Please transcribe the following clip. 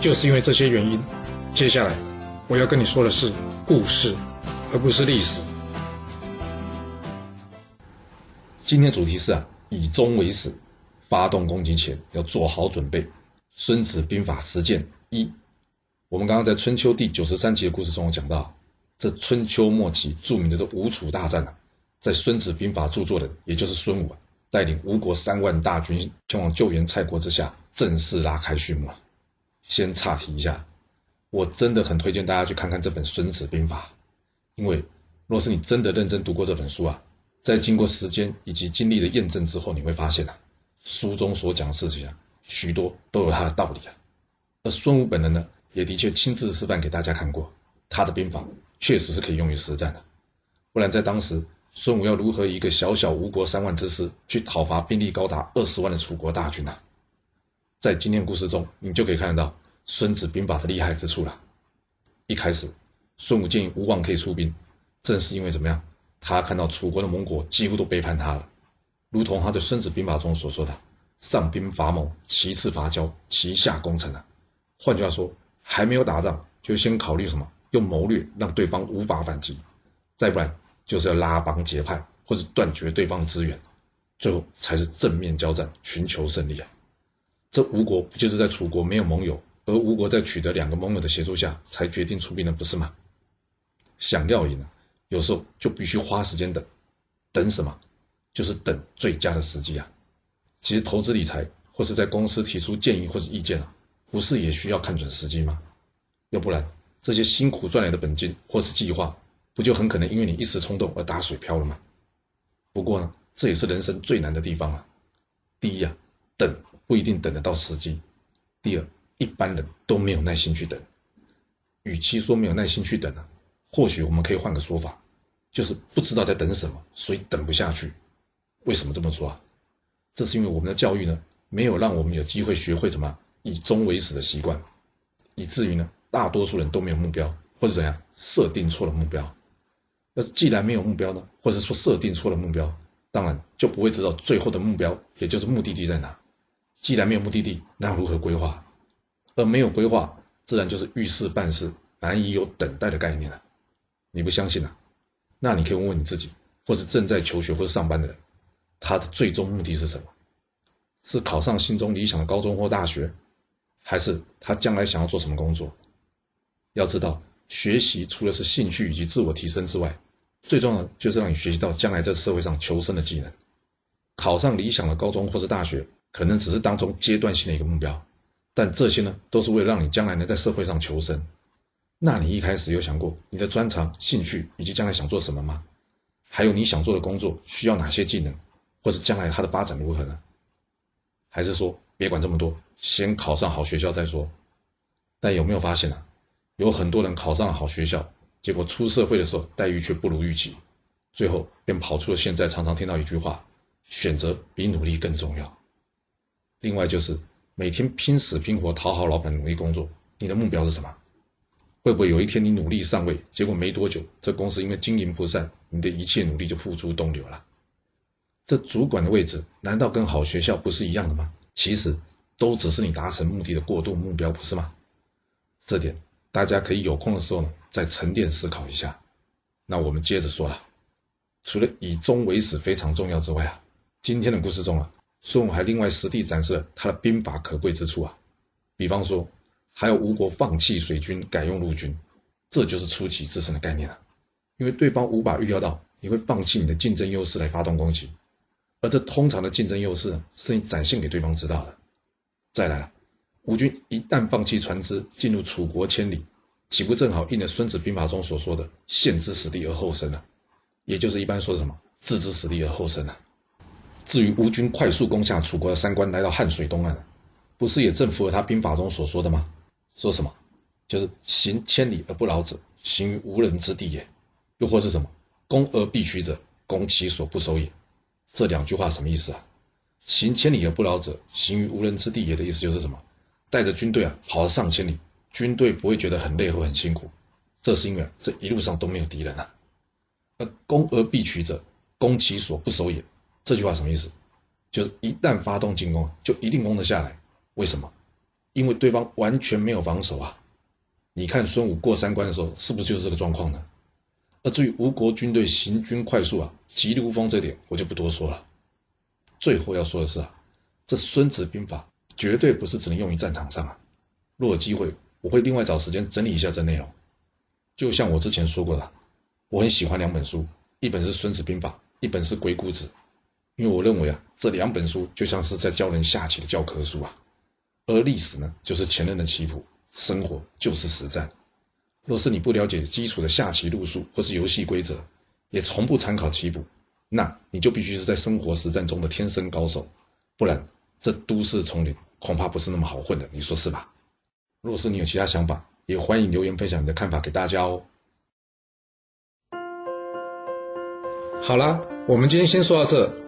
就是因为这些原因，接下来我要跟你说的是故事，而不是历史。今天主题是啊，以终为始，发动攻击前要做好准备。孙子兵法实践一，我们刚刚在春秋第九十三集的故事中有讲到，这春秋末期著名的这吴楚大战啊，在孙子兵法著作的，也就是孙武啊，带领吴国三万大军前往救援蔡国之下，正式拉开序幕啊。先岔题一下，我真的很推荐大家去看看这本《孙子兵法》，因为若是你真的认真读过这本书啊，在经过时间以及经历的验证之后，你会发现啊，书中所讲的事情啊，许多都有它的道理啊。而孙武本人呢，也的确亲自示范给大家看过，他的兵法确实是可以用于实战的。不然在当时，孙武要如何一个小小吴国三万之师去讨伐兵力高达二十万的楚国大军呢？在今天故事中，你就可以看得到《孙子兵法》的厉害之处了。一开始，孙武建议吴王可以出兵，正是因为怎么样？他看到楚国的盟国几乎都背叛他了，如同他在《孙子兵法》中所说的：“上兵伐谋，其次伐交，其下攻城。”啊，换句话说，还没有打仗，就先考虑什么？用谋略让对方无法反击，再不然就是要拉帮结派，或者断绝对方的资源，最后才是正面交战，寻求胜利啊！这吴国不就是在楚国没有盟友，而吴国在取得两个盟友的协助下才决定出兵的，不是吗？想要赢，有时候就必须花时间等，等什么？就是等最佳的时机啊！其实投资理财或是在公司提出建议或是意见啊，不是也需要看准时机吗？要不然这些辛苦赚来的本金或是计划，不就很可能因为你一时冲动而打水漂了吗？不过呢，这也是人生最难的地方啊！第一啊，等。不一定等得到时机。第二，一般人都没有耐心去等。与其说没有耐心去等啊，或许我们可以换个说法，就是不知道在等什么，所以等不下去。为什么这么说啊？这是因为我们的教育呢，没有让我们有机会学会什么以终为始的习惯，以至于呢，大多数人都没有目标，或者怎样设定错了目标。那既然没有目标呢，或者说设定错了目标，当然就不会知道最后的目标，也就是目的地在哪。既然没有目的地，那如何规划？而没有规划，自然就是遇事办事难以有等待的概念了。你不相信啊？那你可以问问你自己，或是正在求学或者上班的人，他的最终目的是什么？是考上心中理想的高中或大学，还是他将来想要做什么工作？要知道，学习除了是兴趣以及自我提升之外，最重要的就是让你学习到将来在社会上求生的技能。考上理想的高中或是大学。可能只是当中阶段性的一个目标，但这些呢，都是为了让你将来能在社会上求生。那你一开始有想过你的专长、兴趣以及将来想做什么吗？还有你想做的工作需要哪些技能，或是将来它的发展如何呢？还是说别管这么多，先考上好学校再说？但有没有发现啊？有很多人考上了好学校，结果出社会的时候待遇却不如预期，最后便跑出了现在常常听到一句话：选择比努力更重要。另外就是每天拼死拼活讨好老板，努力工作。你的目标是什么？会不会有一天你努力上位，结果没多久，这公司因为经营不善，你的一切努力就付诸东流了？这主管的位置难道跟好学校不是一样的吗？其实都只是你达成目的的过渡目标，不是吗？这点大家可以有空的时候呢，再沉淀思考一下。那我们接着说了，除了以终为始非常重要之外啊，今天的故事中啊。孙武还另外实地展示了他的兵法可贵之处啊，比方说，还有吴国放弃水军改用陆军，这就是出奇制胜的概念啊。因为对方无法预料到你会放弃你的竞争优势来发动攻击，而这通常的竞争优势是你展现给对方知道的。再来了，吴军一旦放弃船只进入楚国千里，岂不正好应了《孙子兵法》中所说的“陷之死地而后生”呢？也就是一般说什么“置之死地而后生”呢？至于吴军快速攻下楚国的三关，来到汉水东岸，不是也正符合他兵法中所说的吗？说什么？就是行千里而不劳者，行于无人之地也。又或是什么？攻而必取者，攻其所不守也。这两句话什么意思啊？行千里而不劳者，行于无人之地也的意思就是什么？带着军队啊，跑了上千里，军队不会觉得很累或很辛苦，这是因为这一路上都没有敌人啊。而攻而必取者，攻其所不守也。这句话什么意思？就是一旦发动进攻，就一定攻得下来。为什么？因为对方完全没有防守啊！你看孙武过三关的时候，是不是就是这个状况呢？而至于吴国军队行军快速啊，急如风这点，我就不多说了。最后要说的是啊，这《孙子兵法》绝对不是只能用于战场上啊。若有机会，我会另外找时间整理一下这内容。就像我之前说过的，我很喜欢两本书，一本是《孙子兵法》，一本是《鬼谷子》，因为我认为啊，这两本书就像是在教人下棋的教科书啊。而历史呢，就是前人的棋谱，生活就是实战。若是你不了解基础的下棋路数或是游戏规则，也从不参考棋谱。那你就必须是在生活实战中的天生高手，不然这都市丛林恐怕不是那么好混的，你说是吧？若是你有其他想法，也欢迎留言分享你的看法给大家哦。好啦，我们今天先说到这。